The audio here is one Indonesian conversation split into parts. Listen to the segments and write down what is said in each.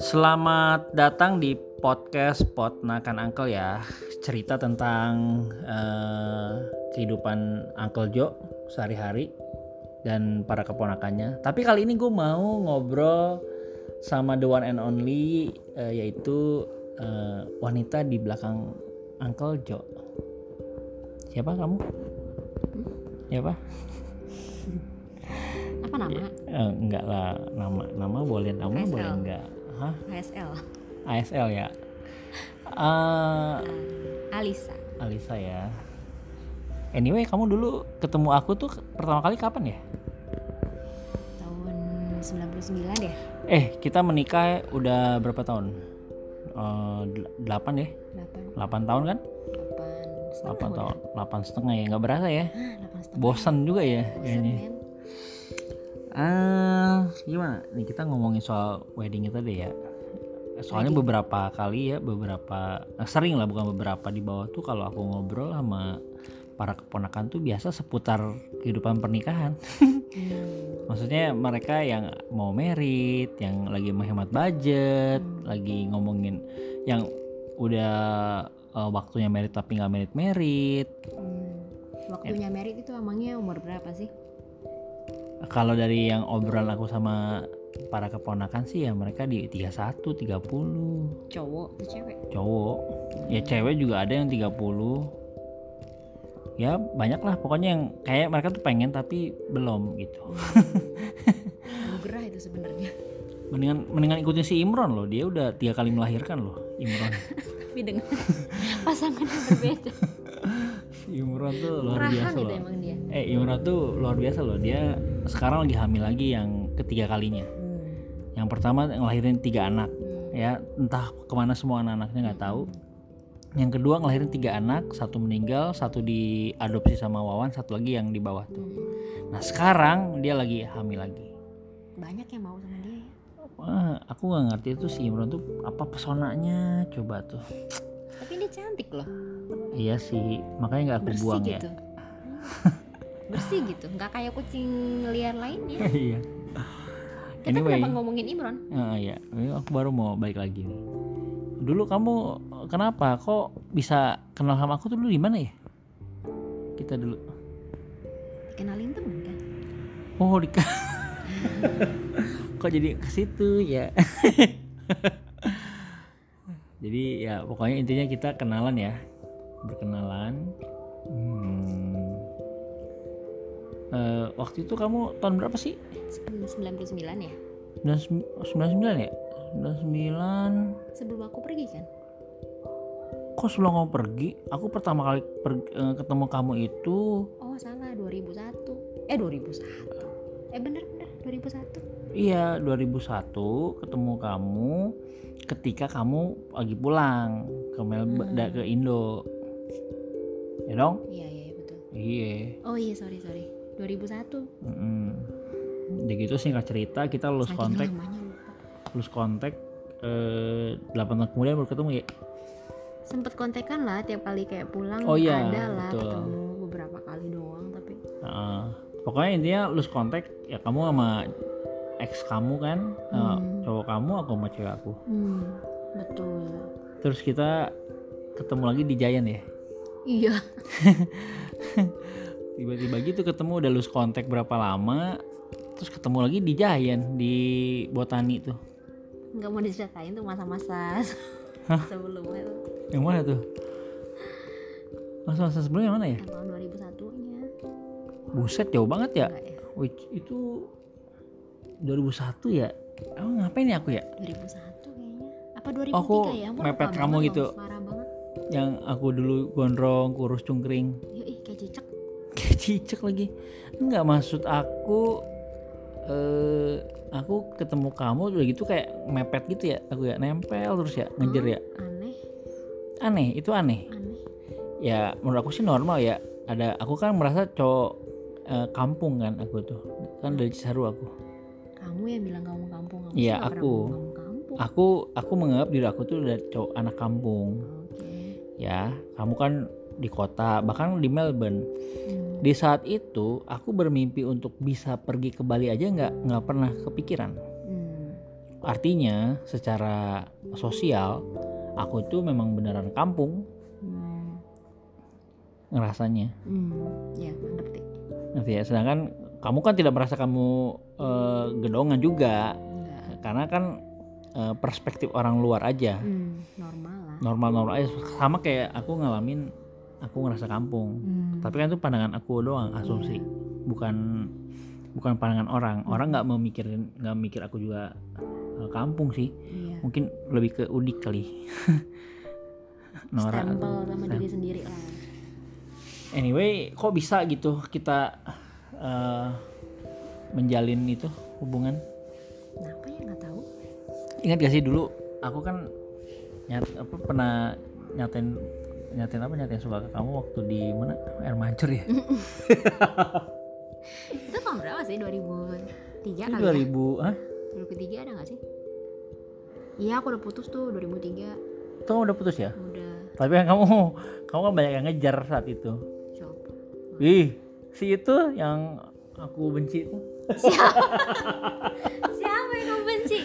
Selamat datang di podcast Pot Nakan Uncle ya Cerita tentang eh, kehidupan Uncle Jo sehari-hari Dan para keponakannya Tapi kali ini gue mau ngobrol sama the one and only eh, Yaitu eh, wanita di belakang Uncle Jo Siapa kamu? Siapa? Apa nama? Eh, enggak lah nama nama boleh nama ASL. boleh enggak. Hah? ASL ASL ya? Eh, Alisa. Alisa ya. Anyway kamu dulu ketemu aku tuh pertama kali kapan ya? Tahun 99 ya? Eh kita menikah udah berapa tahun? Del- delapan ya 8 delapan tahun kan? 8 delapan tahun. Delapan setengah ya nggak berasa ya. 8 setengah. Bosan juga ya Bosen, kayaknya. men. Ah, gimana? Nih kita ngomongin soal wedding kita deh ya. Soalnya beberapa kali ya, beberapa eh, sering lah bukan beberapa di bawah tuh kalau aku ngobrol sama para keponakan tuh biasa seputar kehidupan pernikahan. Hmm. Maksudnya mereka yang mau merit, yang lagi menghemat budget, Hmm. lagi ngomongin yang udah eh, waktunya merit tapi nggak merit merit. Hmm. waktunya merit itu emangnya umur berapa sih Kalau dari yang obrolan aku sama para keponakan sih ya mereka di 31, 30 cowok atau cewek cowok. Ya cewek juga ada yang 30. Ya banyak lah pokoknya yang kayak mereka tuh pengen tapi belum gitu. gerah itu sebenarnya Mendingan mendingan ikutin si Imron loh. Dia udah tiga kali melahirkan loh Imron. tapi dengan pasangan yang berbeda si Imron tuh luar murahan biasa loh. emang dia Eh Imron tuh luar biasa loh. Dia sekarang lagi hamil lagi yang ketiga kalinya. hmm. Yang pertama ngelahirin tiga anak. Hmm. ya entah ke mana semua anak-anaknya nggak tahu yang kedua ngelahirin tiga anak satu meninggal satu diadopsi sama Wawan satu lagi yang di bawah tuh Hmm. nah sekarang dia lagi hamil lagi banyak yang mau sama dia ya Wah, aku nggak ngerti itu si Imron tuh apa pesonanya coba tuh tapi dia cantik loh iya sih makanya nggak aku bersih buang ya gitu bersih gitu. Nggak kayak kucing liar lainnya. Iya. Kita Anyway. kenapa ngomongin Imron? Ah, iya. Ini aku baru mau balik lagi nih. Dulu kamu kenapa? Kok bisa kenal sama aku tuh dulu di mana ya? Kita dulu. Kenalin temen kan? Oh di kok jadi ke situ ya? Jadi ya pokoknya intinya kita kenalan ya. Berkenalan Eh, waktu itu kamu tahun berapa sih? 99 ya. 99 ya? 99 sebelum aku pergi kan? Kok sebelum kamu pergi? Aku pertama kali per- eh, ketemu kamu itu oh salah. 2001 eh 2001 eh bener bener. 2001 Iya 2001 ketemu kamu ketika kamu lagi pulang ke Melbourne Hmm. ke Indo. Ya dong? Iya iya iya, betul. Iya. Oh iya. Sorry sorry 2001 mm Udah gitu singkat cerita kita lulus saking kontak. lulus kontak eh, 8 tahun kemudian baru ketemu ya? Sempet kontekan lah tiap kali kayak pulang Oh iya, ada lah betul. ketemu beberapa kali doang tapi Heeh. pokoknya intinya lulus kontak ya kamu sama ex kamu kan? Eh, Hmm. cowok kamu aku sama cewek aku? Hmm, betul. Terus kita ketemu lagi di Giant ya? Iya tiba-tiba gitu ketemu udah lulus kontak berapa lama terus ketemu lagi di Giant di Botani tuh. Nggak mau diceritain tuh masa-masa sebelumnya tuh. Yang mana tuh? Masa-masa sebelumnya mana ya? Yang tahun 2001 nya buset jauh banget ya. Enggak ya? Wih, itu 2001 ya? Emang ngapain ya aku ya? 2001 kayaknya. Apa 2003 Aku ya? Ampun, mepet kamu gitu. parah banget. Yang aku dulu gondrong kurus cungkring. Ya ih kayak cicak kayak cicak lagi. Enggak maksud aku eh aku ketemu kamu udah gitu kayak mepet gitu ya aku ya nempel terus ya ngejer ya. aneh. Aneh itu aneh. Aneh. Ya menurut aku sih normal ya. Ada aku kan merasa cowok eh, kampung kan aku tuh. Kan dari Cisaru aku. Kamu yang bilang kamu kampung kamu nggak pernah aku. kampung. Aku aku menganggap diri aku tuh udah cowok anak kampung. Oke. Ya kamu kan di kota bahkan di Melbourne. Hmm. Di saat itu aku bermimpi untuk bisa pergi ke Bali aja nggak nggak pernah kepikiran Hmm. artinya secara sosial aku itu memang beneran kampung Hmm. ngerasanya Hmm. Ya, ngerti. ngerti ya sedangkan kamu kan tidak merasa kamu eh, gedongan juga Enggak. karena kan eh, perspektif orang luar aja Hmm. Normal lah. normal-normal aja sama kayak aku ngalamin aku ngerasa kampung. Hmm. tapi kan itu pandangan aku doang asumsi. Bukan bukan pandangan orang. Orang nggak memikirin nggak mikir aku juga eh, kampung sih. Iya. mungkin lebih ke udik kali. Nora Stempel sama diri sendiri lah. anyway kok bisa gitu kita eh, menjalin itu hubungan? Kenapa ya? Nggak tahu? ingat gak sih dulu aku kan nyat apa pernah nyatain nyatain apa nyatain suka ke kamu waktu di mana air mancur ya Itu tahun berapa sih? 2003 itu kali ya? 2000 ah 2003 ada nggak sih? Iya aku udah putus tuh 2003 itu kamu udah putus ya Udah tapi kan kamu kamu kan banyak yang ngejar saat itu Siapa? ih si itu yang aku benci itu Siapa? Siapa yang kamu benci?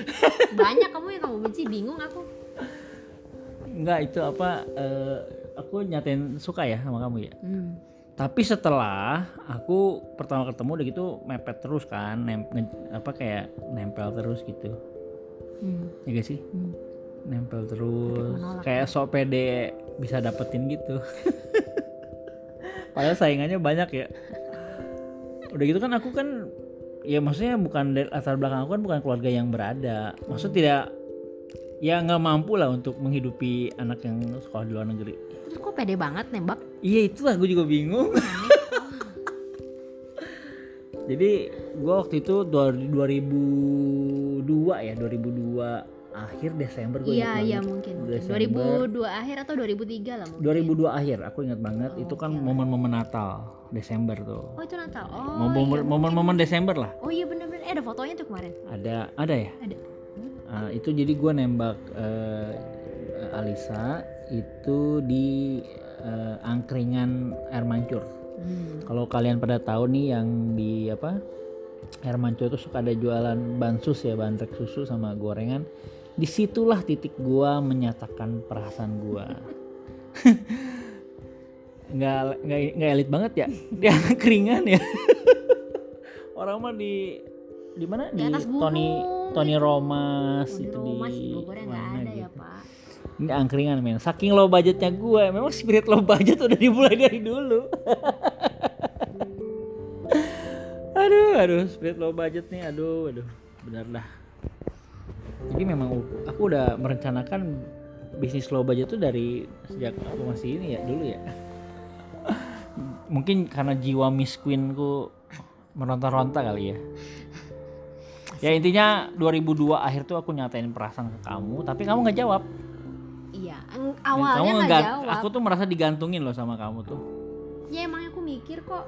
Banyak kamu yang kamu benci Bingung aku enggak itu apa eh, aku nyatain suka ya sama kamu ya? Hmm. tapi setelah aku pertama ketemu udah gitu mepet terus kan nem, nge- apa kayak nempel terus gitu. Hmm. ya gak sih? Hmm. nempel terus menolak kayak sok pede bisa dapetin gitu. Padahal saingannya banyak ya. Udah gitu kan aku kan ya maksudnya bukan dari latar belakang aku kan bukan keluarga yang berada. Maksud tidak ya nggak mampu lah untuk menghidupi anak yang sekolah di luar negeri Terus kok pede banget nembak? iya itulah gue juga bingung Aneh. jadi gua waktu itu dua- 2002 ya 2002 akhir Desember gue Iya iya mungkin, mungkin. Desember. 2002 akhir atau 2003 lah mungkin 2002 akhir aku ingat banget Oh, itu kan lah. momen-momen Natal Desember tuh Oh itu Natal. Oh momen iya, momen-momen Desember lah Oh iya bener-bener. Eh ada fotonya tuh kemarin. ada ada ya Ada. Ah, itu jadi gua nembak eh, Alisa itu di eh, angkringan air mancur. Hmm. kalau kalian pada tahu nih yang di apa air mancur itu suka ada jualan bansus ya bantrek susu sama gorengan. Di situlah titik gua menyatakan perasaan gua. Nggak nggak nggak elit banget ya? Di keringan ya? Orang mah di di mana? Di atas gunung Tony Tony Romas di itu di Bogornya nggak mana ada ya gitu. pak. ini angkringan men. Saking low budgetnya gue memang spirit low budget udah dimulai dari dulu. Aduh aduh spirit low budget nih aduh aduh benar dah jadi memang aku udah merencanakan bisnis low budget tuh dari sejak aku masih ini ya dulu ya. Mungkin karena jiwa Miss Queen-ku meronta-ronta kali ya ya intinya 2002 akhir tuh aku nyatain perasaan ke kamu tapi kamu nggak jawab Iya. Awalnya kamu nggak ngegan- jawab. Aku tuh merasa digantungin loh sama kamu tuh. Ya emangnya aku mikir kok.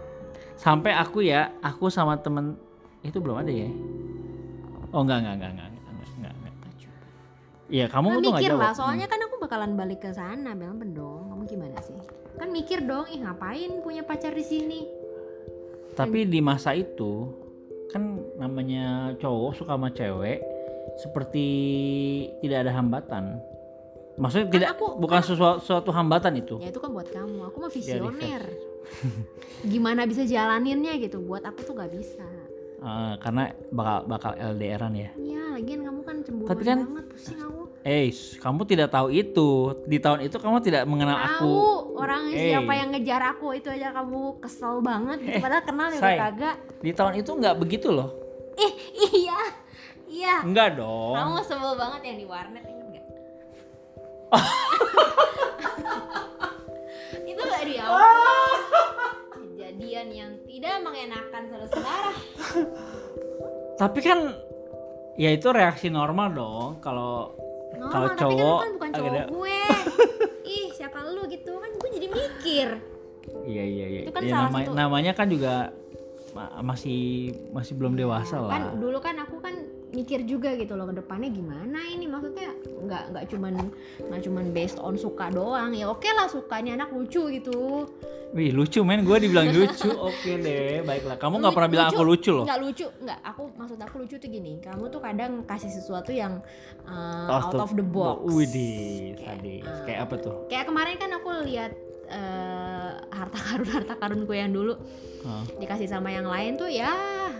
Sampai aku ya, aku sama temen itu belum ada ya. Oh enggak enggak enggak enggak enggak enggak. enggak. Iya kamu Nah, tuh nggak mikir jawab. lah. Soalnya kan aku bakalan balik ke sana. Bilang dong. Kamu gimana sih? Kan mikir dong. Ih ngapain punya pacar di sini? Hmm. Tapi di masa itu kan namanya cowok suka sama cewek seperti tidak ada hambatan. Maksudnya tidak Kan aku- bukan sesuatu, suatu hambatan itu. Ya itu kan buat kamu. Aku mah visioner. Gimana bisa jalaninnya gitu? Buat aku tuh gak bisa. Eh, karena bakal bakal LDRan ya. Ya lagian kamu kan cemburu Tapi kan- banget. Pusing aku. Eh, kamu tidak tahu itu. Di tahun itu kamu tidak mengenal aku. Orang Eh. siapa yang ngejar aku itu aja kamu kesel banget gitu. Padahal kenal ya say. kagak. Di tahun itu nggak begitu loh. Eh iya. Iya. Enggak dong. Kamu sebel banget yang di warnet inget gak? itu dari awal kejadian yang tidak mengenakan saudara-saudara. Tapi kan ya itu reaksi normal dong kalau Kalau Normal, tapi kan cowok kan bukan agak cowok ada- gue. Ih, siapa lu gitu kan gue jadi mikir. iya iya iya. Itu kan Ya, salah nama- satu- namanya kan juga ma- masih masih belum dewasa lah. Kan dulu kan aku kan mikir juga gitu loh ke depannya gimana ini maksudnya nggak nggak cuman nggak cuman based on suka doang ya oke lah sukanya anak lucu gitu Wih lucu men, gue dibilang lucu. Oke deh, baiklah. Kamu nggak pernah bilang aku lucu loh. nggak lucu nggak aku maksud aku lucu tuh gini kamu tuh kadang kasih sesuatu yang uh, Out out of the box Widih, Kayak, sadis. uh, Kayak apa tuh? kayak kemarin kan aku lihat eh, harta karun harta karunku yang dulu Hah? dikasih sama yang lain tuh ya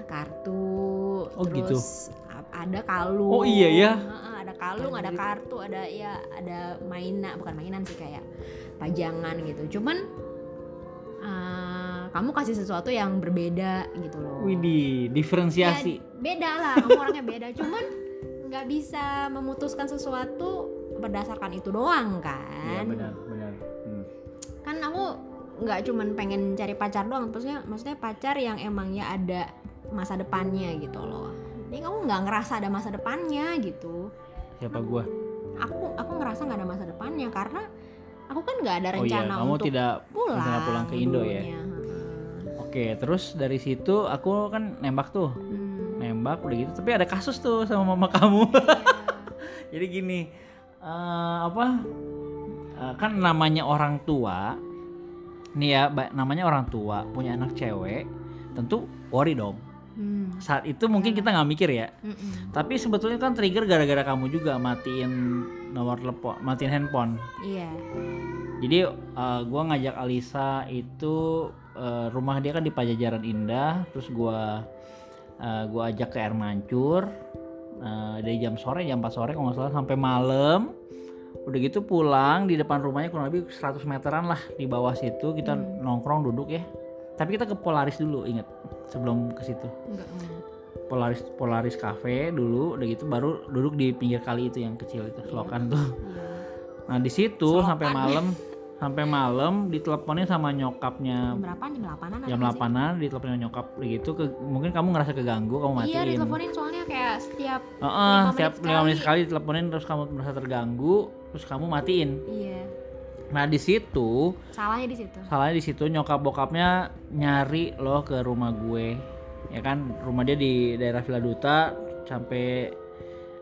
kartu Oh, gitu. terus a- ada kalung Oh, iya ya? Ada kalung ada kartu ada ya ada mainan bukan mainan sih kayak pajangan gitu cuman eh, kamu kasih sesuatu yang berbeda gitu loh Widih, diferensiasi. Ya, beda lah kamu orangnya beda cuman nggak bisa memutuskan sesuatu berdasarkan itu doang Iya kan benar, benar. Hmm. kan aku nggak cuman pengen cari pacar doang maksudnya maksudnya pacar yang emang ya ada masa depannya gitu loh jadi kamu nggak ngerasa ada masa depannya gitu Siapa gua? aku aku ngerasa nggak ada masa depannya karena aku kan nggak ada Oh iya, rencana kamu untuk tidak pulang rencana pulang ke Indo ya? dulunya. Heeh. Oke, terus dari situ aku kan nembak tuh. Hmm, Nembak udah gitu, tapi ada kasus tuh sama mama kamu. Jadi gini, eh, apa? eh, kan namanya orang tua, nih ya, namanya orang tua punya anak cewek, tentu worry dong. Hmm, Saat itu mungkin kita nggak mikir ya, mm-mm. tapi sebetulnya kan trigger gara-gara kamu juga matiin nomor telepon, matiin handphone. iya Jadi eh, gua ngajak Alisa itu eh, rumah dia kan di Pajajaran Indah, terus gua eh, gua ajak ke Air Mancur eh, dari jam sore jam 4 sore kalau nggak salah sampai malam. Udah gitu pulang di depan rumahnya kurang lebih 100 meteran lah di bawah situ kita Hmm. nongkrong duduk ya. Tapi kita ke Polaris dulu inget sebelum ke situ. enggak enggak. Polaris Polaris Cafe dulu udah gitu baru duduk di pinggir kali itu yang kecil itu selokan tuh. Iya. Nah di situ Selokan. sampai malam sampai malam diteleponin sama nyokapnya jam berapa jam 8-an jam 8-an diteleponin nyokap gitu ke, mungkin kamu ngerasa keganggu kamu iya matiin. diteleponin soalnya kayak setiap Heeh, lima setiap lima menit sekali. sekali diteleponin terus kamu merasa terganggu terus kamu matiin. iya Nah di situ salahnya di situ. salahnya di situ nyokap bokapnya nyari loh ke rumah gue ya kan? Rumah dia di daerah Villa Duta sampai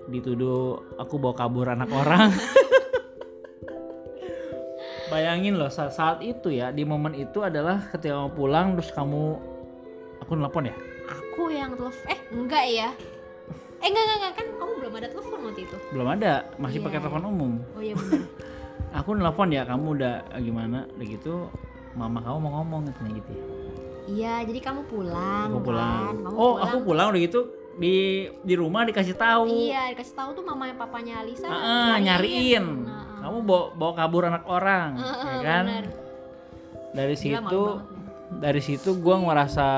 dituduh aku bawa kabur anak orang. Bayangin loh saat, saat itu ya di momen itu adalah ketika kamu pulang terus kamu aku nelpon ya? Aku yang telepon eh enggak ya? Eh enggak enggak, enggak kan kamu belum ada telepon waktu itu? Belum ada masih Iya. pakai telepon umum. Oh iya benar aku nelpon ya kamu udah eh, gimana udah gitu mama kamu mau ngomong katanya gitu ya iya jadi kamu pulang aku pulang kan kamu oh aku pulang udah gitu di di rumah dikasih tahu iya dikasih tahu tuh mamanya papanya Alisa Ah, nyariin. Nah, Kamu bawa, bawa kabur anak orang, Heeh, ya kan? benar. Dari Gila, situ, nih. dari situ gua ngerasa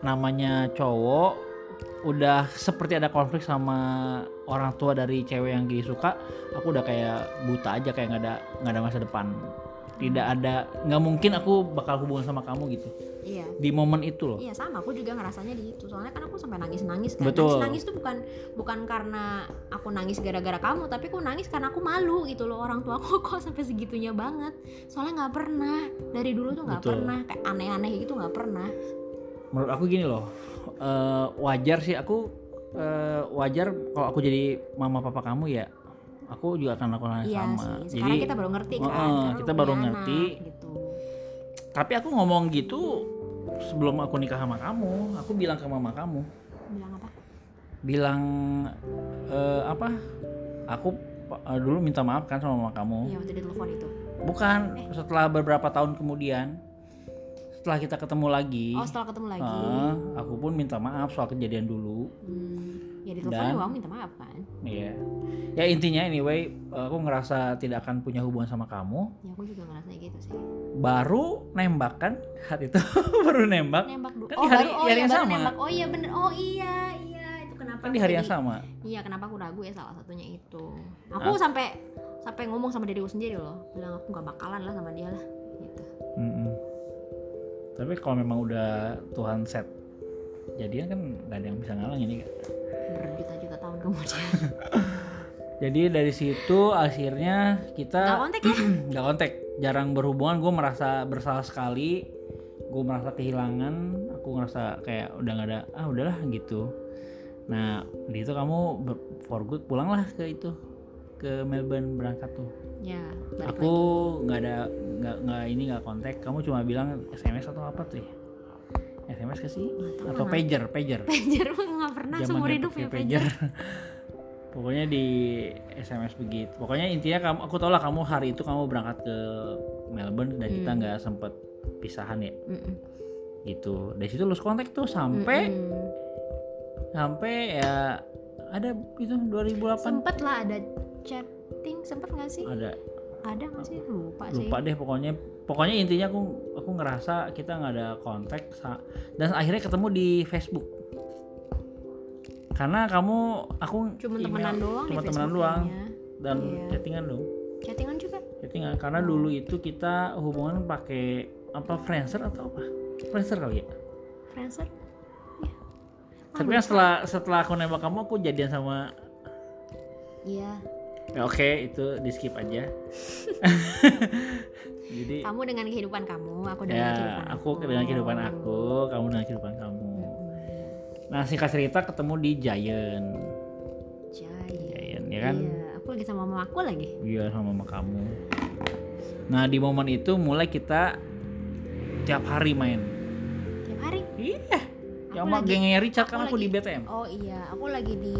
namanya cowok udah seperti ada konflik sama orang tua dari cewek yang gini suka. Aku udah kayak buta aja, kayak nggak ada nggak ada masa depan. Tidak ada, nggak mungkin aku bakal hubungan sama kamu gitu. iya Di momen itu loh. Iya sama, aku juga ngerasanya di itu. Soalnya kan aku sampai nangis-nangis kan. Betul. Nangis-nangis tuh bukan bukan karena aku nangis gara-gara kamu, tapi aku nangis karena aku malu gitu loh. Orang tua aku kok sampai segitunya banget. Soalnya nggak pernah dari dulu tuh nggak pernah kayak aneh-aneh gitu nggak pernah. menurut aku gini loh eh, wajar sih aku eh, wajar kalau aku jadi mama papa kamu ya aku juga akan lakukan hal yang Iya sama sih. jadi kita baru ngerti kan. Karena kita baru punya ngerti. anak, gitu. tapi aku ngomong gitu sebelum aku nikah sama kamu aku bilang ke mama kamu Bilang apa? bilang eh, apa aku eh, dulu minta maaf kan sama mama kamu Iya waktu di telepon itu. bukan setelah beberapa tahun kemudian setelah kita ketemu lagi Oh setelah ketemu lagi. eh, aku pun minta maaf soal kejadian dulu Hmm, ya di telepon Dan- juga kamu minta maaf kan? Iya. Ya intinya anyway, aku ngerasa tidak akan punya hubungan sama kamu. Ya aku juga ngerasa gitu sih. Baru nembak kan saat itu, baru nembak. Nembak dulu. Kan oh di hari- baru, oh hari iya yang baru sama. nembak. Oh iya bener. Oh iya iya itu kenapa? Kan di hari yang jadi- sama. Iya kenapa aku ragu ya salah satunya itu. Aku sampai sampai ngomong sama diriku sendiri loh, bilang aku nggak bakalan lah sama dia lah. Gitu. Mm-mm. Tapi kalau memang udah Tuhan set jadian kan nggak ada yang bisa ngalang ini. Berjuta-juta tahun kemudian. Jadi dari situ akhirnya Gak kita kontak ya? nggak kontak, jarang berhubungan. Gue merasa bersalah sekali. Gue merasa kehilangan. Aku ngerasa kayak udah nggak ada. Ah udahlah gitu. nah di itu kamu for good pulanglah ke itu ke Melbourne berangkat tuh ya aku nggak ada nggak nggak ini nggak kontak. Kamu cuma bilang SMS atau apa tuh ya? SMS ke sih? Atau pager pager? Pager mah nggak pernah Zaman seumur hidup ya pager. pokoknya di SMS begitu. Pokoknya intinya kamu aku tau lah kamu hari itu kamu berangkat ke Melbourne dan kita nggak sempet pisahan ya? Mm-mm. gitu. Dari situ lose kontak tuh sampai Mm-mm. sampai ya ada itu 2008 sempet lah ada chatting sempet nggak sih? Ada. Ada nggak sih? Lupa, sih. Lupa deh pokoknya pokoknya intinya aku aku ngerasa kita nggak ada kontak dan akhirnya ketemu di Facebook. Karena kamu aku cuma email- temenan doang cuma temenan doang. dan Iya. chattingan dong. Chattingan juga? Chattingan karena dulu itu kita hubungan pakai apa Friendster atau apa? Friendster kali ya? Friendster? Ya tapi kan setelah setelah aku nembak kamu aku jadian sama iya ya oke itu di skip aja. Jadi kamu dengan kehidupan kamu aku dengan ya kehidupan aku dengan kehidupan aku kamu dengan kehidupan kamu. Mm-mm. nah singkat cerita ketemu di Giant. Jaya Giant ya kan? Iya aku lagi sama mama aku lagi. Iya sama mama kamu. Nah di momen itu mulai kita tiap hari main. Tiap hari? Iya. Aku yang sama gengnya Richard kan aku lagi- di BTM oh iya aku lagi di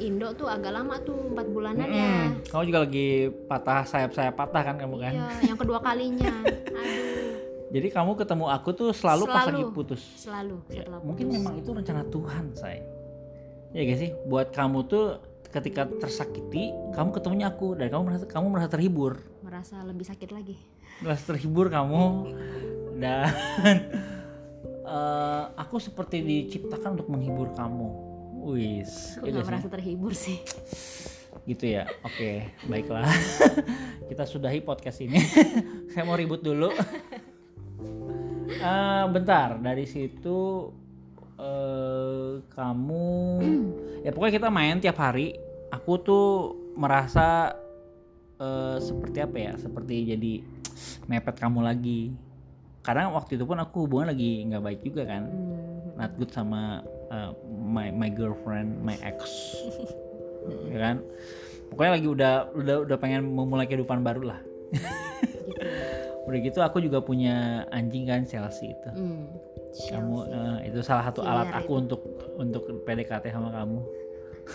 Indo tuh agak lama tuh empat bulanan ya. Mm-mm. kamu juga lagi patah sayap-sayap patah kan kamu kan? Iya yang kedua kalinya. Aduh. Jadi kamu ketemu aku tuh selalu, pas Selalu. lagi putus. Selalu Ya, setelah mungkin putus. memang itu rencana Tuhan say. Ya gak sih? Buat kamu tuh ketika tersakiti kamu ketemunya aku dan kamu merasa kamu merasa terhibur. Merasa lebih sakit lagi. Merasa terhibur kamu. Dan eh, aku seperti diciptakan untuk menghibur kamu. Wis aku ya nggak gak merasa terhibur sih. Gitu ya? Oke baiklah. Kita sudahi podcast ini. Saya mau ribut dulu. Eh, bentar. Dari situ eh, kamu ya pokoknya kita main tiap hari. Aku tuh merasa eh, seperti apa ya? Seperti jadi mepet kamu lagi karena waktu itu pun aku hubungan lagi nggak baik juga kan Hmm. not good sama uh, my my girlfriend, my ex, ya kan? Pokoknya lagi udah udah udah pengen memulai kehidupan baru lah. gitu. Udah gitu aku juga punya anjing kan Chelsea itu. Kamu Chelsea. eh, itu salah satu Killer alat aku itu. untuk untuk PDKT sama kamu.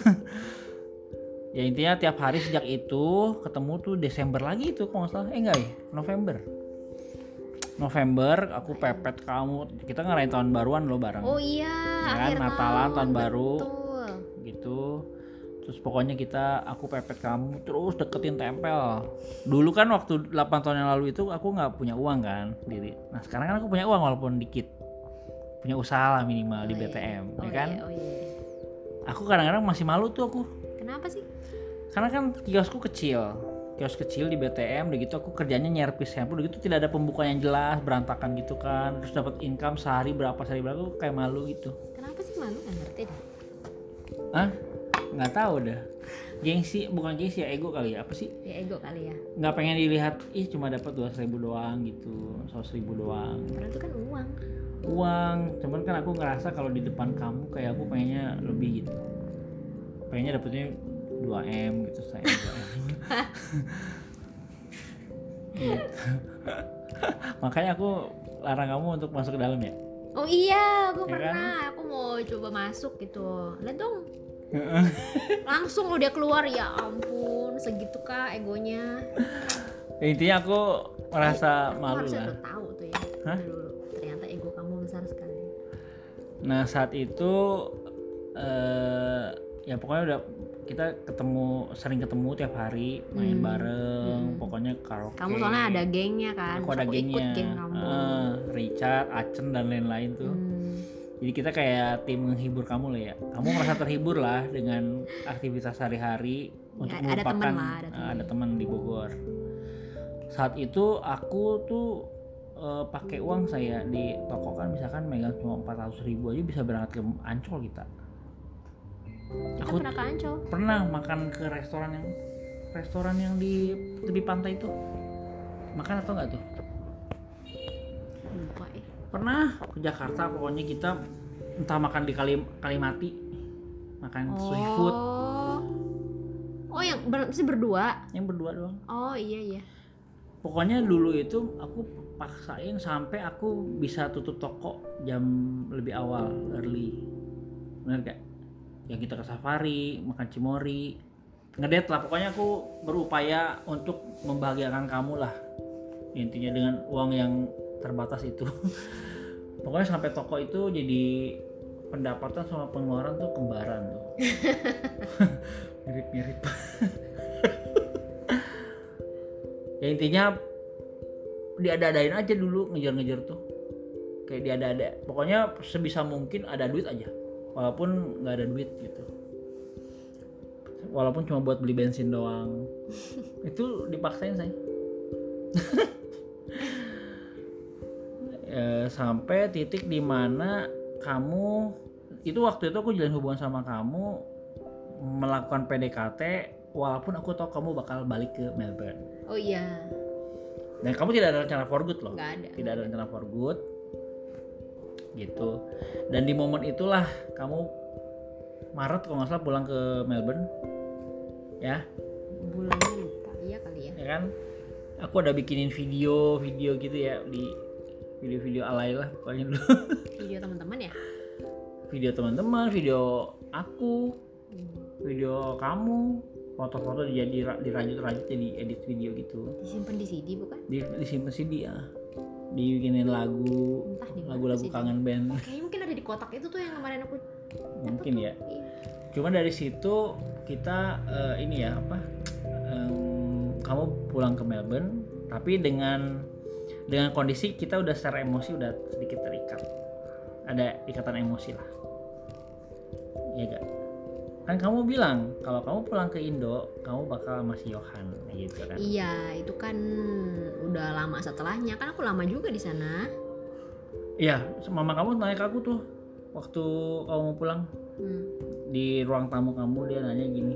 ya intinya tiap hari sejak itu ketemu tuh Desember lagi itu kalau nggak salah. Eh enggak ya, November. November aku pepet kamu. Kita ngerayain tahun baruan lo bareng. oh iya Ya kan, akhir Natalan, tahun baru. betul. gitu terus pokoknya kita aku pepet kamu terus deketin tempel dulu kan waktu 8 tahun yang lalu itu aku nggak punya uang kan diri nah sekarang kan aku punya uang walaupun dikit punya usaha lah minimal di Oh, iya. BTM oh, ya kan iya, oh iya. aku kadang-kadang masih malu tuh aku kenapa sih karena kan kiosku kecil kios kecil di BTM udah gitu aku kerjanya nyerpis handphone udah gitu tidak ada pembukaan yang jelas berantakan gitu kan. Terus dapat income sehari berapa sehari berapa aku kayak malu gitu. Kenapa sih malu? Nggak ngerti deh Hah? nggak tahu dah. Gengsi bukan gengsi ya ego kali ya apa sih? Ya ego kali ya. Nggak pengen dilihat ih cuma dapat dua ribu doang gitu seratus ribu doang. Padahal itu kan uang. Uang cuman kan aku ngerasa kalau di depan kamu kayak aku pengennya lebih gitu. Pengennya dapetnya 2 m gitu saya 2 m. Gitu. Makanya aku larang kamu untuk masuk ke dalam ya? Oh iya aku Ya kan? pernah aku mau coba masuk gitu. Lihat dong. Langsung dia keluar ya ampun segitu kah egonya? Ya, intinya aku merasa Aku malu harusnya lah udah tahu tuh ya. Hah? dulu ternyata ego kamu besar sekali. Nah saat itu eh ya pokoknya udah kita ketemu sering ketemu tiap hari main Hmm. bareng, Hmm. pokoknya karaoke. kamu soalnya ada gengnya kan aku ada ikut gengnya, geng kamu Eh, Richard, Acen dan lain-lain tuh. Hmm. Jadi kita kayak tim menghibur kamu lah ya. Kamu merasa terhibur lah dengan aktivitas sehari-hari untuk Ya, ada teman lah, ada eh, teman. ada teman di Bogor. Saat itu aku tuh eh, pakai uang saya di toko kan misalkan megang cuma 400 ribu aja bisa berangkat ke Ancol kita. Kita Aku pernah ke Ancol. Pernah makan ke restoran yang restoran yang di tepi pantai itu. Makan atau enggak tuh? lupa ya Pernah ke Jakarta pokoknya kita entah makan di Kali Kalimati. Makan oh. Oh yang ber sih berdua? Yang berdua doang. Oh iya iya. Pokoknya dulu itu aku paksain sampai aku bisa tutup toko jam lebih awal early. Benar gak ya kita ke safari makan cimori ngedate lah. Pokoknya aku berupaya untuk membahagiakan kamu lah. Intinya dengan uang yang terbatas itu. Pokoknya sampai toko itu jadi pendapatan sama pengeluaran tuh kembaran tuh. Mirip-mirip. Ya intinya diada-adain aja dulu ngejar-ngejar tuh. Kayak diada-ada. Pokoknya sebisa mungkin ada duit aja walaupun nggak ada duit gitu. Walaupun cuma buat beli bensin doang. Itu dipaksain saya Eh, sampai titik di mana kamu itu waktu itu aku jalan hubungan sama kamu melakukan PDKT walaupun aku tahu kamu bakal balik ke Melbourne. Oh iya. Dan kamu tidak ada rencana for good loh. Nggak ada. Tidak ada rencana for good gitu. Dan di momen itulah kamu Maret kalau nggak salah pulang ke Melbourne ya. Bulannya lupa iya kali ya. Ya kan? Aku ada bikinin video video gitu ya di video-video alay lah pokoknya dulu. Video teman-teman ya? Video teman-teman video aku video kamu foto-foto jadi dirajut-rajut jadi edit video gitu. Disimpan di CD bukan? Di disimpan CD ya dibikinin lagu lagu-lagu kangen band. Kayaknya mungkin ada di kotak itu tuh yang kemarin aku mungkin ya. Iya. cuma dari situ kita eh, ini ya apa em, kamu pulang ke Melbourne tapi dengan dengan kondisi kita udah secara emosi udah sedikit terikat. Ada ikatan emosi lah. Ya gak kan kamu bilang kalau kamu pulang ke Indo kamu bakal masih Yohan gitu kan? Iya itu kan udah lama setelahnya. Kan aku lama juga di sana. Iya mama kamu nanya ke aku tuh waktu kamu mau pulang. Hmm. di ruang tamu kamu dia nanya gini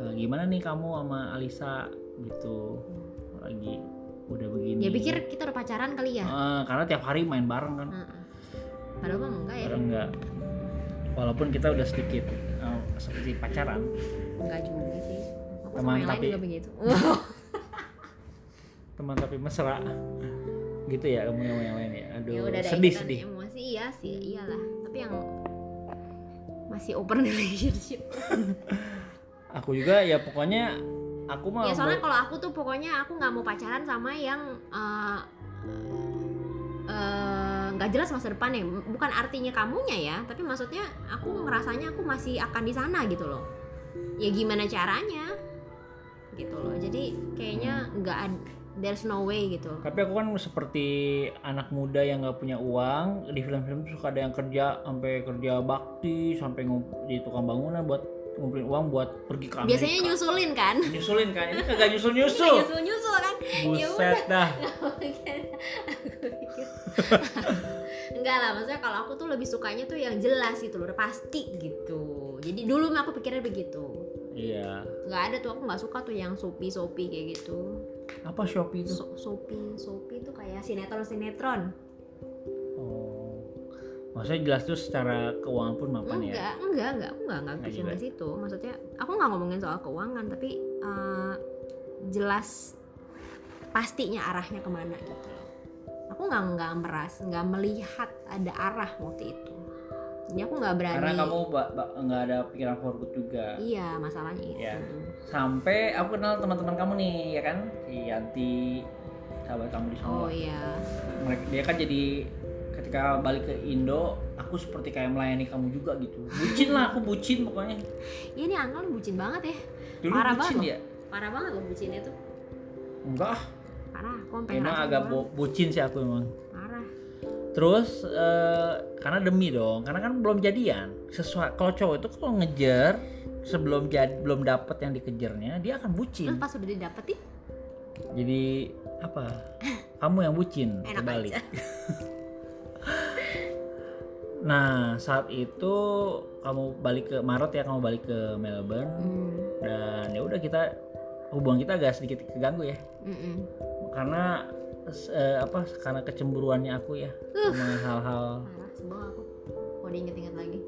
"E, gimana nih kamu sama Alisa? Gitu. Lagi udah begini. Dia pikir kita udah pacaran kali ya? Eh, karena tiap hari main bareng kan. Heeh. padahal mah enggak ya. Bareng enggak. Walaupun kita udah sedikit eh, seperti pacaran. Enggak juga sih. Aku sama Teman yang lain tapi- juga begitu. Teman tapi mesra. Gitu ya kamu yang yang lain ya aduh ya udah ada sedih sedih. emosi iya sih iyalah. Tapi yang masih open relationship. Aku juga ya pokoknya aku mah ya soalnya kalau aku tuh pokoknya aku nggak mau pacaran sama yang eh, eh, nggak jelas masa depannya. Bukan artinya kamunya ya tapi maksudnya aku ngerasanya aku masih akan di sana gitu loh. Ya gimana caranya? Gitu loh. Jadi kayaknya nggak ad- there's no way gitu. Tapi aku kan seperti anak muda yang nggak punya uang di film-film tuh suka ada yang kerja sampai kerja bakti sampai jadi tukang bangunan buat ngumpulin uang buat pergi ke Amerika. Biasanya nyusulin kan? Nyusulin kan? Ini kagak nyusul nyusul nyusul nyusul kan? Ya buset dah. Enggak lah maksudnya kalau aku tuh lebih sukanya tuh yang jelas gitu loh udah pasti gitu. Jadi dulu mah aku pikirnya begitu. Iya. Nggak ada tuh aku nggak suka tuh yang sopi sopi kayak gitu. Apa shopee itu? So, sopi sopi tuh kayak sinetron sinetron oh maksudnya jelas tuh secara keuangan pun mapan ya? Enggak enggak enggak aku enggak enggak Nggak ke situ. Maksudnya aku nggak ngomongin soal keuangan tapi eh, jelas pastinya arahnya ke mana gitu. Aku nggak nggak meras nggak melihat ada arah waktu itu. Jadi aku nggak berani. Karena kamu nggak ada pikiran for good juga. Iya masalahnya itu. Ya. sampai aku kenal teman-teman kamu nih ya kan? Si Yanti sahabat kamu di sana oh iya. Mereka dia kan jadi ketika balik ke Indo aku seperti kayak melayani kamu juga gitu. Bucin lah aku bucin pokoknya. Iya nih Angel bucin banget ya. Dulu Parah bucin banget ya parah banget loh bucinnya tuh. Enggak. Ah parah aku emang agak bu- bucin sih aku emang. Parah. Terus eh, karena demi dong karena kan belum jadian. Sesuai kalau cowok itu kalau ngejar sebelum jadi belum dapet yang dikejarnya dia akan terus bucin. Pas udah didapetin? Jadi apa? Kamu yang bucin Enak kebalik. nah saat itu kamu balik ke Maret ya kamu balik ke Melbourne. Hmm, dan ya udah kita hubungan kita agak sedikit keganggu ya. Mm-mm. karena s- eh, apa karena kecemburuannya aku ya sama hal-hal. Sebel aku. Kalau diinget-inget lagi.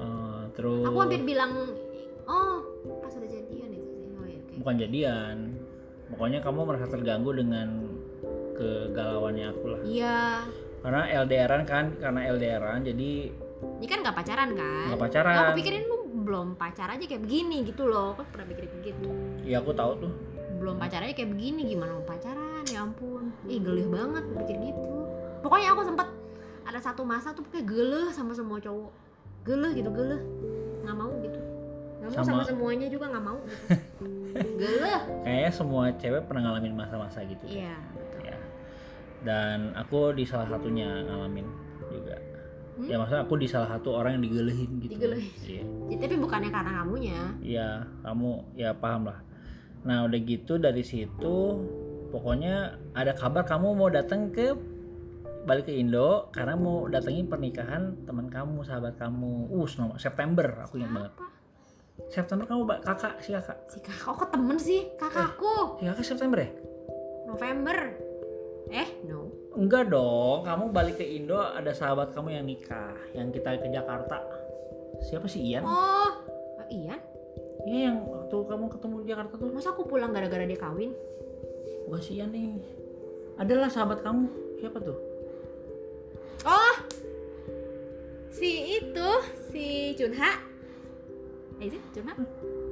Eh, terus aku hampir bilang oh pas udah jadian itu sih. Oh ya oke. Bukan jadian. Pokoknya kamu merasa terganggu dengan kegalauannya aku lah. Iya karena LDRan kan karena LDRan jadi ini kan nggak pacaran kan? Nggak pacaran. Aku pikirin lu belum pacar aja kayak begini gitu loh. Aku pernah pikirin begitu ya aku tahu tuh. Belum pacaran aja kayak begini gimana mau pacaran? Ya ampun. Ih gelih banget pikir gitu. Pokoknya aku sempet ada satu masa tuh kayak geleh sama semua cowok. Geleh gitu geleh. Nggak mau gitu. Nggak mau sama, Sama- semuanya juga nggak mau gitu. Geleh. Kayaknya semua cewek pernah ngalamin masa-masa gitu iya. betul ya dan aku di salah satunya ngalamin juga Hmm? ya maksudnya aku di salah satu orang yang digelehin gitu Digelehin. iya Ya, tapi bukannya karena kamunya Iya, kamu ya paham lah. Nah udah gitu dari situ, pokoknya ada kabar kamu mau datang ke balik ke Indo karena mau datengin pernikahan teman kamu, sahabat kamu. Uh, Sno- September aku ingat banget. September kamu kakak si kakak, si kakak kok temen sih kakakku si kakak September ya? November eh no Enggak dong, kamu balik ke Indo ada sahabat kamu yang nikah, yang kita ke Jakarta. Siapa sih Ian? oh oh, iya yang waktu kamu ketemu di Jakarta tuh. masa aku pulang gara-gara dia kawin Bukan si Ian nih. Adalah sahabat kamu. Siapa tuh? Oh, si itu si Junha. Eh Junha?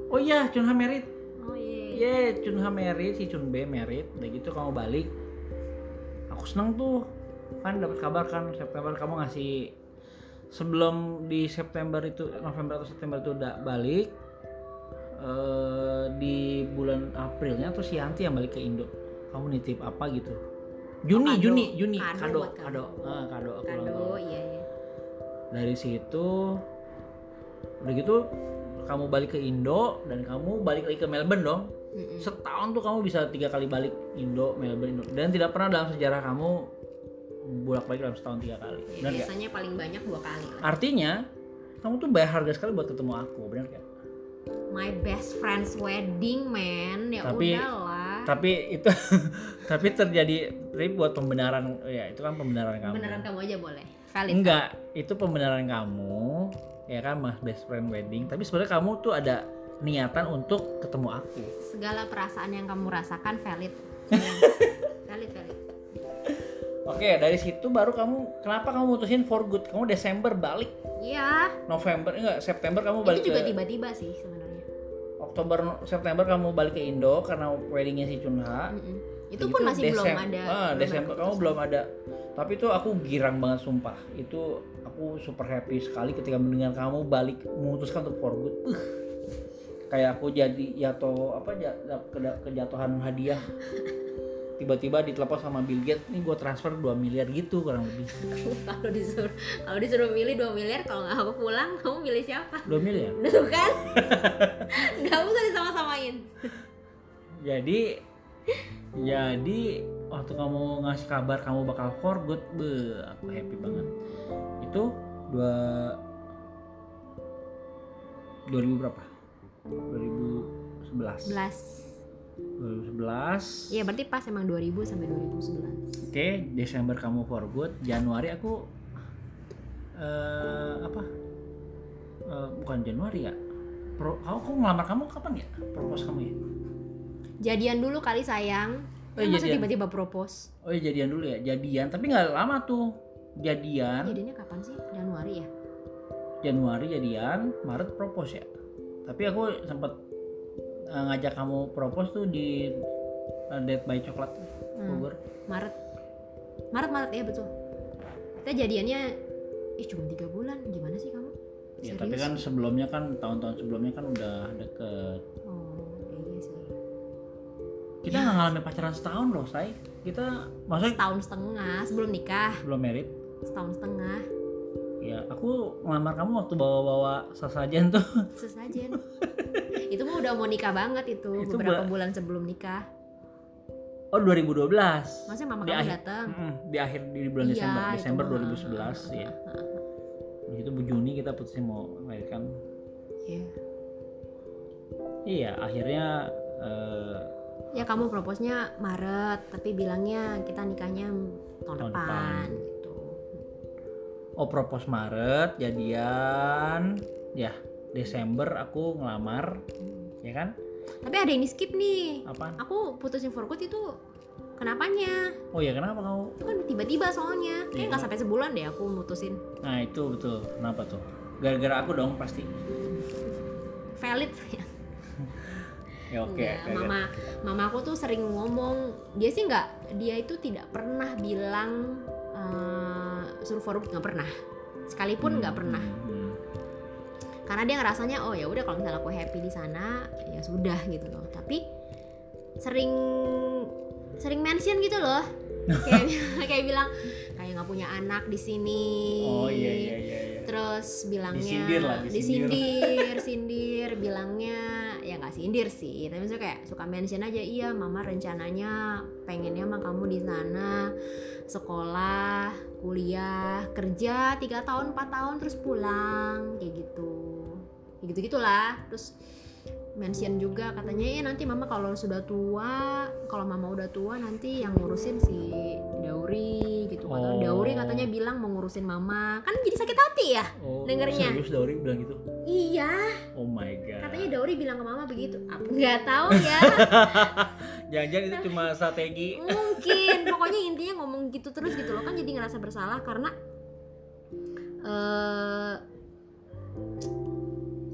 Oh iya, Chunha merit. Oh iya. Iya, Chunha merit, si B merit. Udah gitu kamu balik. Aku seneng tuh. Kan dapat kabar kan September kamu ngasih sebelum di September itu November atau September itu udah balik. eh di bulan Aprilnya tuh si Yanti yang balik ke Indo. Kamu nitip apa gitu? Juni, kado. Juni, Juni, Kado kado, kado. Ah, kado, aku Kado, iya iya. dari situ udah gitu kamu balik ke Indo dan kamu balik lagi ke Melbourne dong Mm-mm. setahun tuh kamu bisa tiga kali balik Indo Melbourne Indo dan tidak pernah dalam sejarah kamu bolak balik dalam setahun tiga kali Ya, benar biasanya paling banyak dua kali lah. artinya kamu tuh bayar harga sekali buat ketemu aku benar nggak My best friend's wedding man, ya Tapi- udahlah. tapi itu tapi terjadi tapi buat pembenaran ya itu kan pembenaran kamu Beneran kamu aja boleh. Valid. enggak itu pembenaran kamu ya kan mas best friend wedding tapi sebenarnya kamu tuh ada niatan untuk ketemu aku Segala perasaan yang kamu rasakan valid. valid valid. Oke, dari situ baru kamu kenapa kamu mutusin for good? Kamu Desember balik, Iya, November enggak September kamu balik itu juga ke tiba-tiba sih sebenarnya. Oktober September kamu balik ke Indo karena weddingnya si Chunha. Mm-mm. Itu pun masih belum Desem- ada. Ah, belum Desember kamu belum ada. Tapi itu aku girang banget sumpah. Itu aku super happy sekali ketika mendengar kamu balik memutuskan untuk for good. Uh, kayak aku jadi jatuh apa ja- keda- kejatuhan hadiah. Tiba-tiba ditelepon sama Bill Gates, nih gue transfer 2 miliar gitu kurang lebih. kalau disuruh kalau disuruh milih 2 miliar kalau nggak aku pulang kamu milih siapa 2 miliar. Tuh kan nggak usah disama-samain jadi jadi waktu kamu ngasih kabar kamu bakal for good be aku happy banget itu dua 2000 berapa 2011 11 2011 Iya berarti pas emang 2000 sampai 2011 oke Desember kamu for good. Januari aku eh apa? Eh, bukan Januari ya? Pro, kamu kamu ngelamar kamu kapan ya? Propose kamu ya? Jadian dulu kali sayang. Oh, Kan masa tiba-tiba propose. Oh iya jadian dulu ya? Jadian tapi nggak lama tuh. Jadian. Jadinya kapan sih? Januari ya? Januari jadian, Maret propose ya. Tapi aku sempat eh, ngajak kamu propose tuh di uh, Dead by Coklat Hmm. Bogor. Maret Maret Maret ya betul Kita jadiannya Ih cuma tiga bulan Gimana sih kamu? Ya, tapi kan sebelumnya kan tahun-tahun sebelumnya kan udah deket. Oh iya sih Kita nggak ngalamin pacaran setahun loh, say. Kita maksudnya Setahun setengah sebelum nikah belum merit. Setahun setengah Ya, aku ngelamar kamu waktu bawa-bawa sasajen tuh. Sesajen Itu mah udah mau nikah banget itu, Itu Beberapa bulan- bulan sebelum nikah Oh, 2012. Maksudnya mama Di kamu akhir- datang Mm-mm, di akhir di bulan Iya, Desember, itu Desember mah. 2011 ya. Di situ Bu Juni kita putusin mau melahirkan Iya. Iya, akhirnya eh, Ya kamu proposnya Maret, tapi bilangnya kita nikahnya tahun, Tahun depan, depan. Oh propose Maret, jadian ya Desember aku ngelamar ya kan? Tapi ada yang di skip nih. Apa? Aku putusin for good itu kenapanya? Oh ya kenapa kamu itu kan tiba-tiba soalnya. Kayak Iya. nggak sampai sebulan deh aku mutusin. Nah itu betul. Kenapa tuh? Gara-gara aku dong pasti. Valid. Ya oke Enggak, gara-gara- mama. Mama aku tuh sering ngomong dia sih nggak dia itu tidak pernah bilang eh, suruh for good nggak pernah. Sekalipun nggak pernah. Hmm, hmm. karena dia ngerasanya oh ya udah kalau misalnya aku happy di sana ya sudah gitu loh. Tapi sering sering mention gitu loh. Kayak kayak bilang kayak nggak punya anak di sini. Oh iya iya iya iya. Terus bilangnya Disindir lah, disindir. disindir sindir bilangnya ya nggak sindir sih. Tapi maksudnya kayak suka mention aja iya mama rencananya pengennya mah kamu di sana sekolah kuliah kerja tiga tahun 4 tahun terus pulang. Kayak gitu. Gitu gitulah terus mention juga katanya ya nanti mama kalau sudah tua kalau mama udah tua nanti yang ngurusin si Dauri gitu. Kata Oh. Dauri katanya bilang mau ngurusin mama. Kan jadi sakit hati ya oh dengernya. serius Dauri bilang gitu? Iya. Oh my god. Katanya Dauri bilang ke mama begitu. Aku nggak tahu ya. Jangan-jangan itu cuma strategi. Mungkin. Pokoknya intinya ngomong gitu terus gitu loh. Kan jadi ngerasa bersalah karena eh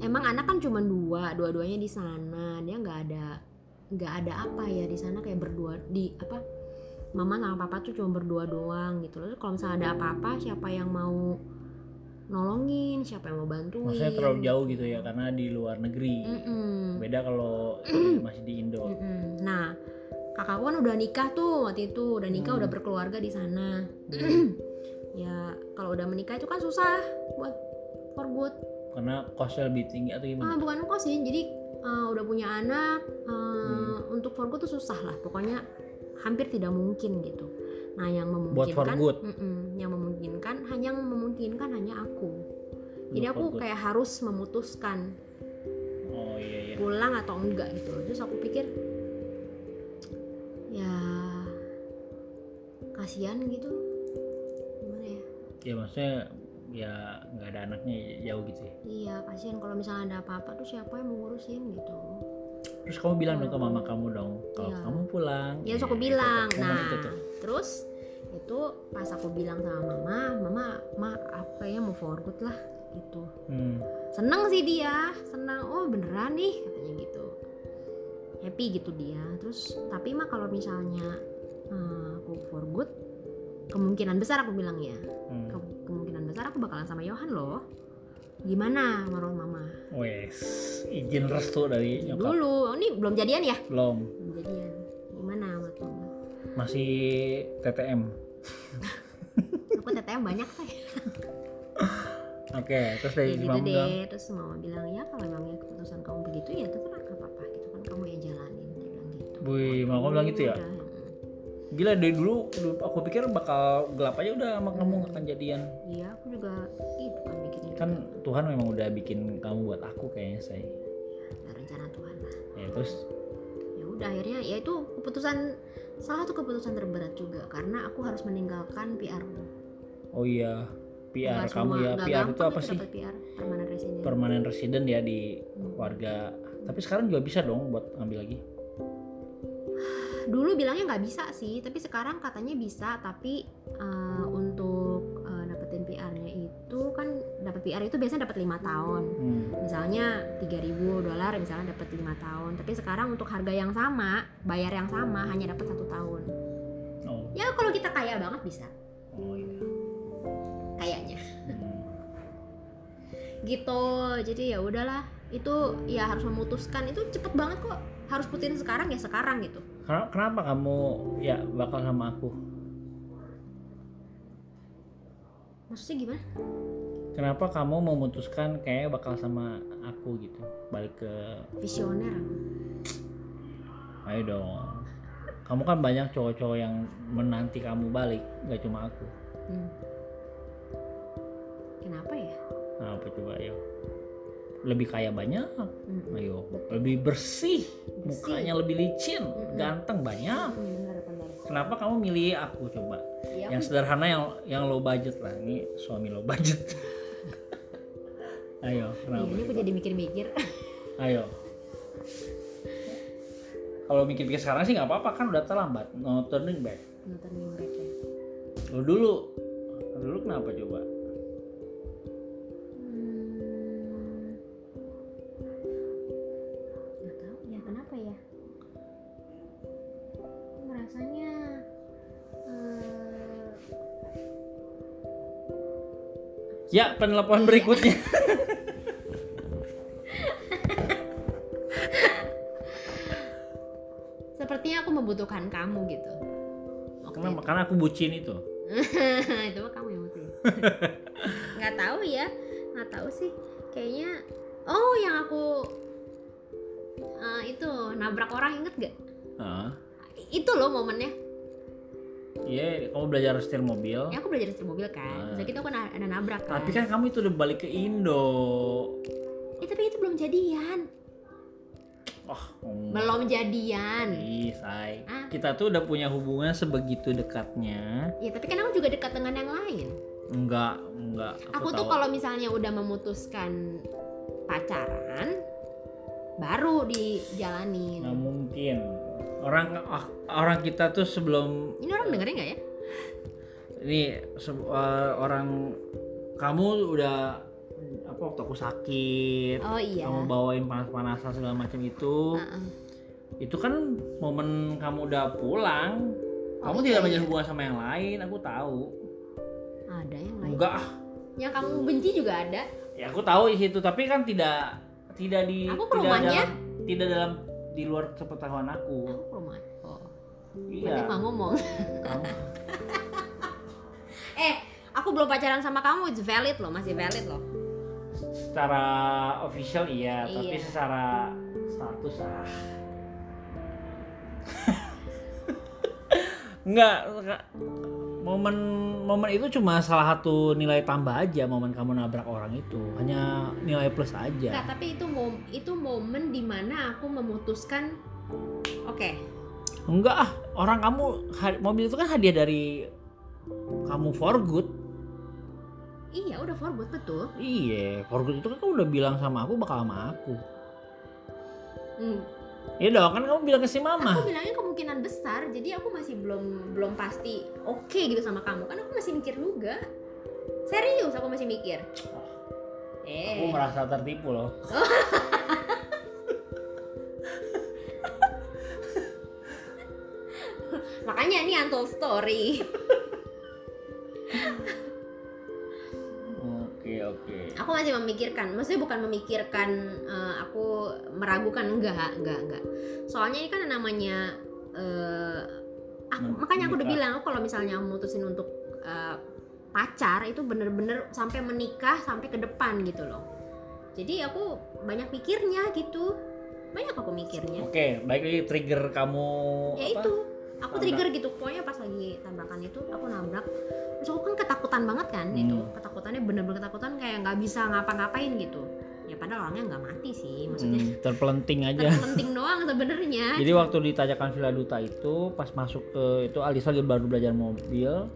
emang anak kan cuma dua dua-duanya di sana dia nggak ada nggak ada apa ya di sana kayak berdua di apa mama sama papa tuh cuma berdua doang gitu loh kalau misalnya ada apa-apa siapa yang mau nolongin siapa yang mau bantuin maksudnya terlalu jauh gitu ya karena di luar negeri Mm-mm. beda kalau masih di Indo Mm-mm. Nah, kakakku kan udah nikah tuh waktu itu, udah nikah, Hmm. udah berkeluarga di sana. ya, kalau udah menikah itu kan susah buat for good. Karena costnya lebih tinggi atau Ah, gimana bukan kos sih, jadi eh, udah punya anak, eh, Hmm. untuk for good tuh susah lah. Pokoknya hampir tidak mungkin gitu. Nah, yang Buat for memungkinkan, good. Yang memungkinkan hanya yang memungkinkan hanya aku. Jadi Buat aku kayak harus memutuskan oh iya iya pulang atau enggak gitu terus aku pikir ya kasihan gitu gimana ya ya maksudnya ya nggak ada anaknya jauh gitu ya? Iya kasihan kalau misalnya ada apa-apa tuh siapa yang mau ngurusin gitu? Terus kamu bilang dong ke mama kamu dong kalau Iya. kamu pulang. Ya terus Ya, aku itu bilang. momen nah itu tuh. terus itu pas aku bilang sama mama mama ma aku kayaknya mau for good lah gitu. Hmm. seneng sih dia senang oh beneran nih katanya gitu. Happy gitu dia. Terus tapi mah kalau misalnya eh, aku for good kemungkinan besar aku bilang ya. Hmm. Besar aku bakalan sama Yohan loh. Gimana menurut mama? Wes, izin restu dari nyokap. Dulu. Ini belum jadian ya? Belum. Belum jadian. Gimana menurut mama? Masih TTM aku TTM banyak teh oke terus dari ya gitu mama bilang? deh. Terus mama bilang ya kalau emangnya keputusan kamu begitu ya terserah gak apa-apa. Gitu kan kamu yang jalanin dia bilang gitu. Wih, mama bilang gitu ya? Udah. Gila dari dulu aku pikir bakal gelap aja udah sama kamu nggak akan jadian Iya, aku juga gitu kan mikirnya. kan Tuhan memang udah bikin kamu buat aku kayaknya saya Ada rencana Tuhan lah. ya terus Ya udah akhirnya ya itu keputusan salah satu keputusan terberat juga karena aku harus meninggalkan PR. oh iya PR Nggak kamu semua- ya PR itu apa sih PR permanent resident. permanen resident ya di Hmm. warga tapi sekarang juga bisa dong buat ngambil lagi Dulu bilangnya nggak bisa sih, tapi sekarang katanya bisa. Tapi eh, untuk eh, dapetin PR-nya itu kan dapat PR itu biasanya dapat lima tahun. hmm. Misalnya 3000 dolar misalnya dapat lima tahun. Tapi sekarang untuk harga yang sama, bayar yang sama hanya dapat satu tahun. oh Ya kalau kita kaya banget bisa. oh iya kayaknya Hmm. gitu jadi ya udahlah itu ya harus memutuskan itu cepet banget kok harus putusin sekarang ya sekarang gitu Kenapa, kenapa kamu ya bakal sama aku? Maksudnya gimana? Kenapa kamu memutuskan kayak bakal sama aku gitu? Balik ke visioner ayo dong. Kamu kan banyak cowok-cowok yang menanti kamu balik nggak cuma aku. Hmm. kenapa ya? Nah apa coba ayo lebih kaya banyak Hmm. ayo lebih bersih, Bersih. mukanya lebih licin Mm-mm. ganteng banyak Hmm, benar benar kenapa kamu milih aku coba ya, yang sederhana yang yang low budget lah ini suami low budget Ayo, kenapa? ini aku jadi mikir-mikir. Ayo. Kalau mikir-mikir sekarang sih nggak apa-apa kan udah terlambat. No turning back. Nonton back ya. Lo dulu, lo dulu kenapa coba? Ya, penelpon berikutnya. sepertinya aku membutuhkan kamu gitu. Oke. Kenapa? Karena aku bucin itu. itu mah kamu yang butuh. nggak tahu ya, nggak tahu sih. Kayaknya oh yang aku eh, itu nabrak orang inget gak? Heeh. Itu loh momennya. Iya, kamu belajar setir mobil. Ya aku belajar setir mobil kan. Ah. Terus gitu aku ada nabrak kan. Tapi kan kamu itu udah balik ke Indo. Eh, tapi itu belum jadian. Wah, oh. Belum jadian. Ih, say. Ah. Kita tuh udah punya hubungan sebegitu dekatnya. Ya tapi kan aku juga dekat dengan yang lain. Enggak, enggak. Aku, tuh tahu. kalau misalnya udah memutuskan pacaran, baru dijalanin. nggak mungkin. Orang ah, orang kita tuh sebelum Ini orang dengerin nggak ya? ini eh, orang kamu udah apa waktu aku sakit, Oh iya. kamu bawain panas-panasan segala macam itu. Heeh. Itu kan momen kamu udah pulang. Oh, Kamu iya, tidak menjalin iya. hubungan sama yang lain, aku tahu. Ada yang lain. Enggak, ah. Yang kamu benci juga ada. ya aku tahu di situ, tapi kan tidak tidak di Aku ke tidak dalam, tidak dalam di luar sepengetahuan aku. Aku ke rumah. Oh. Berarti Iya. nggak ngomong. Kamu eh, aku belum pacaran sama kamu, it's valid loh, masih valid loh. secara official iya, tapi Iya. secara status ah. Enggak, enggak. Momen momen itu cuma salah satu nilai tambah aja momen kamu nabrak orang itu. Hanya nilai plus aja. Nggak, tapi itu mom itu momen di mana aku memutuskan oke. Enggak ah orang kamu mobil itu kan hadiah dari kamu for good. Iya udah for good betul. Iya for good itu kan kamu udah bilang sama aku bakal sama aku. Hmm, ya dong kan kamu bilang ke si mama. Aku bilangnya kemungkinan besar jadi aku masih belum belum pasti oke gitu sama kamu. Kan aku masih mikir juga. Serius aku masih mikir. Aku eh. merasa tertipu loh. Makanya ini untold story oke. Oke aku masih memikirkan maksudnya bukan memikirkan eh, aku meragukan enggak enggak enggak. Soalnya ini kan namanya eh, aku, Men- makanya aku udah bilang aku kalau misalnya mutusin untuk eh, pacar itu bener-bener sampai menikah sampai ke depan gitu loh. Jadi aku banyak pikirnya gitu. Banyak aku mikirnya. Oke baik lagi trigger kamu ya apa? itu aku trigger gitu. Pokoknya pas lagi tabrakan itu aku nabrak. Terus aku kan ketakutan banget kan Hmm. itu. Ketakutannya bener-bener ketakutan kayak nggak bisa ngapa-ngapain gitu. Ya padahal orangnya nggak mati sih maksudnya. Hmm, terpelenting aja. Penting doang sebenarnya. Jadi waktu ditajakan Villa Duta itu pas masuk ke itu Alisa baru belajar mobil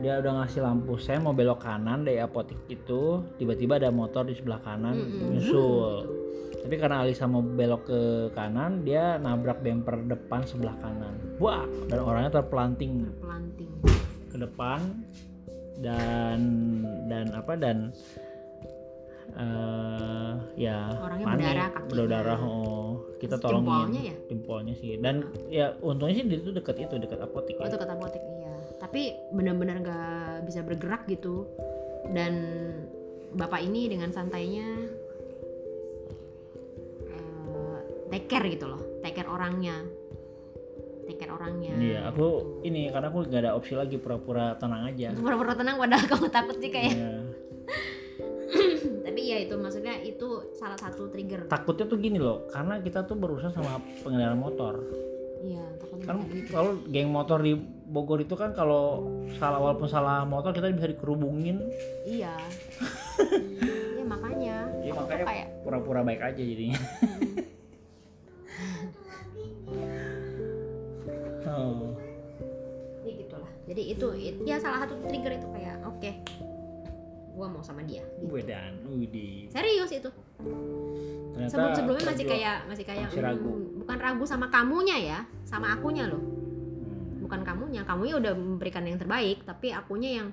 dia udah ngasih lampu sen mau belok kanan dari apotik itu. Tiba-tiba ada motor di sebelah kanan Mm-mm. nyusul. Tapi karena Alisa mau belok ke kanan dia nabrak bumper depan sebelah kanan. Wah dan orangnya terpelanting. Pelanting ke depan dan dan apa dan eh ya Orangnya panik, berdarah kakinya. berdarah oh. Kita tolongin jempolnya ya? jempolnya sih. Dan ya untungnya sih itu deket itu deket apotek oh, ya. itu kata apotek iya tapi bener-bener nggak bisa bergerak gitu. Dan bapak ini dengan santainya eh, take care gitu loh. Take care orangnya. Take care orangnya. Iya, aku ini karena aku gak ada opsi lagi pura-pura tenang aja. pura-pura tenang padahal kamu takut sih kayak. Iya. tapi ya itu maksudnya itu salah satu trigger. Takutnya tuh gini loh, karena kita tuh berusaha sama pengendara motor. Iya Kan gitu kalau geng motor di Bogor itu kan kalau salah walaupun salah motor kita bisa dikerubungin. iya iya makanya Iya makanya kayak pura-pura baik aja jadinya. oh. ya gitulah jadi itu it- ya salah satu trigger itu kayak oke gue mau sama dia gitu. Wedan, Widi. serius itu Ternyata sebelum sebelumnya masih kayak masih kayak masih ragu. "Hmm, bukan ragu sama kamunya ya sama akunya loh Hmm. bukan kamunya kamunya udah memberikan yang terbaik tapi akunya yang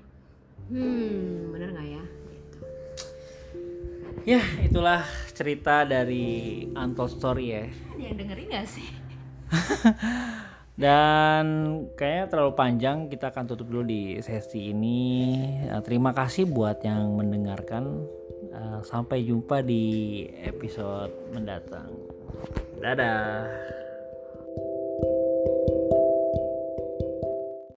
hmm bener nggak ya gitu. Ya, itulah cerita dari Untold Story ya. ada yang dengerin gak sih Dan kayaknya terlalu panjang, kita akan tutup dulu di sesi ini. Terima kasih buat yang mendengarkan. Eh, Sampai jumpa di episode mendatang. Dadah.